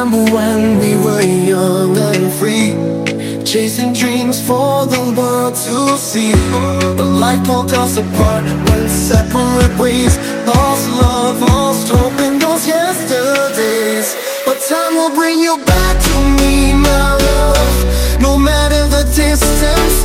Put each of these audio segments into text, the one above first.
remember when we were young and free Chasing dreams for the world to see. But life pulled us apart when separate ways. Lost love, lost hope in those yesterdays. But time will bring you back to me, my love. No matter the distance,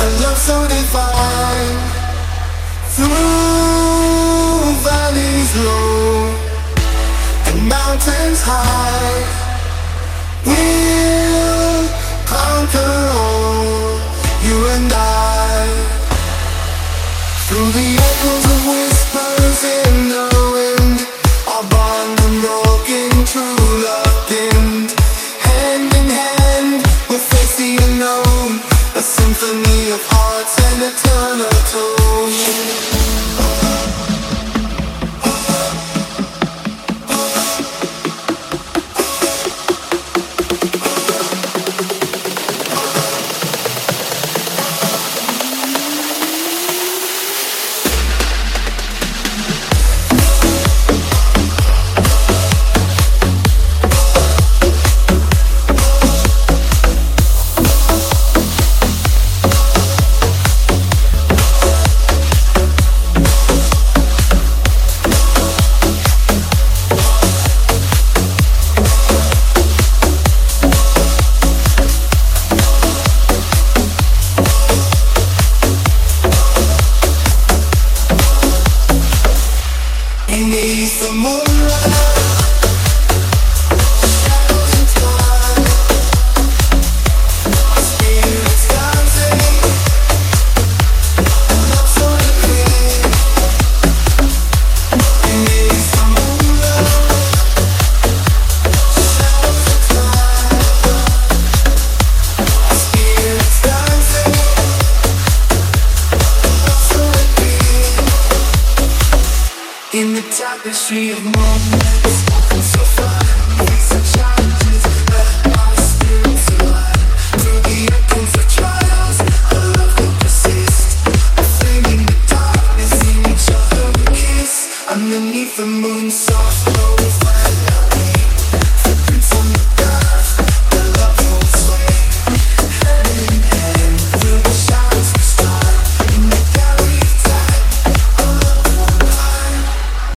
a love so divine Through valleys low And mountains high. in the tapestry of moments. So far, it's a challenge, spirit's. Through the echoes of trials, a love will persist. The darkness, in each other we kiss. Underneath the moon, soft.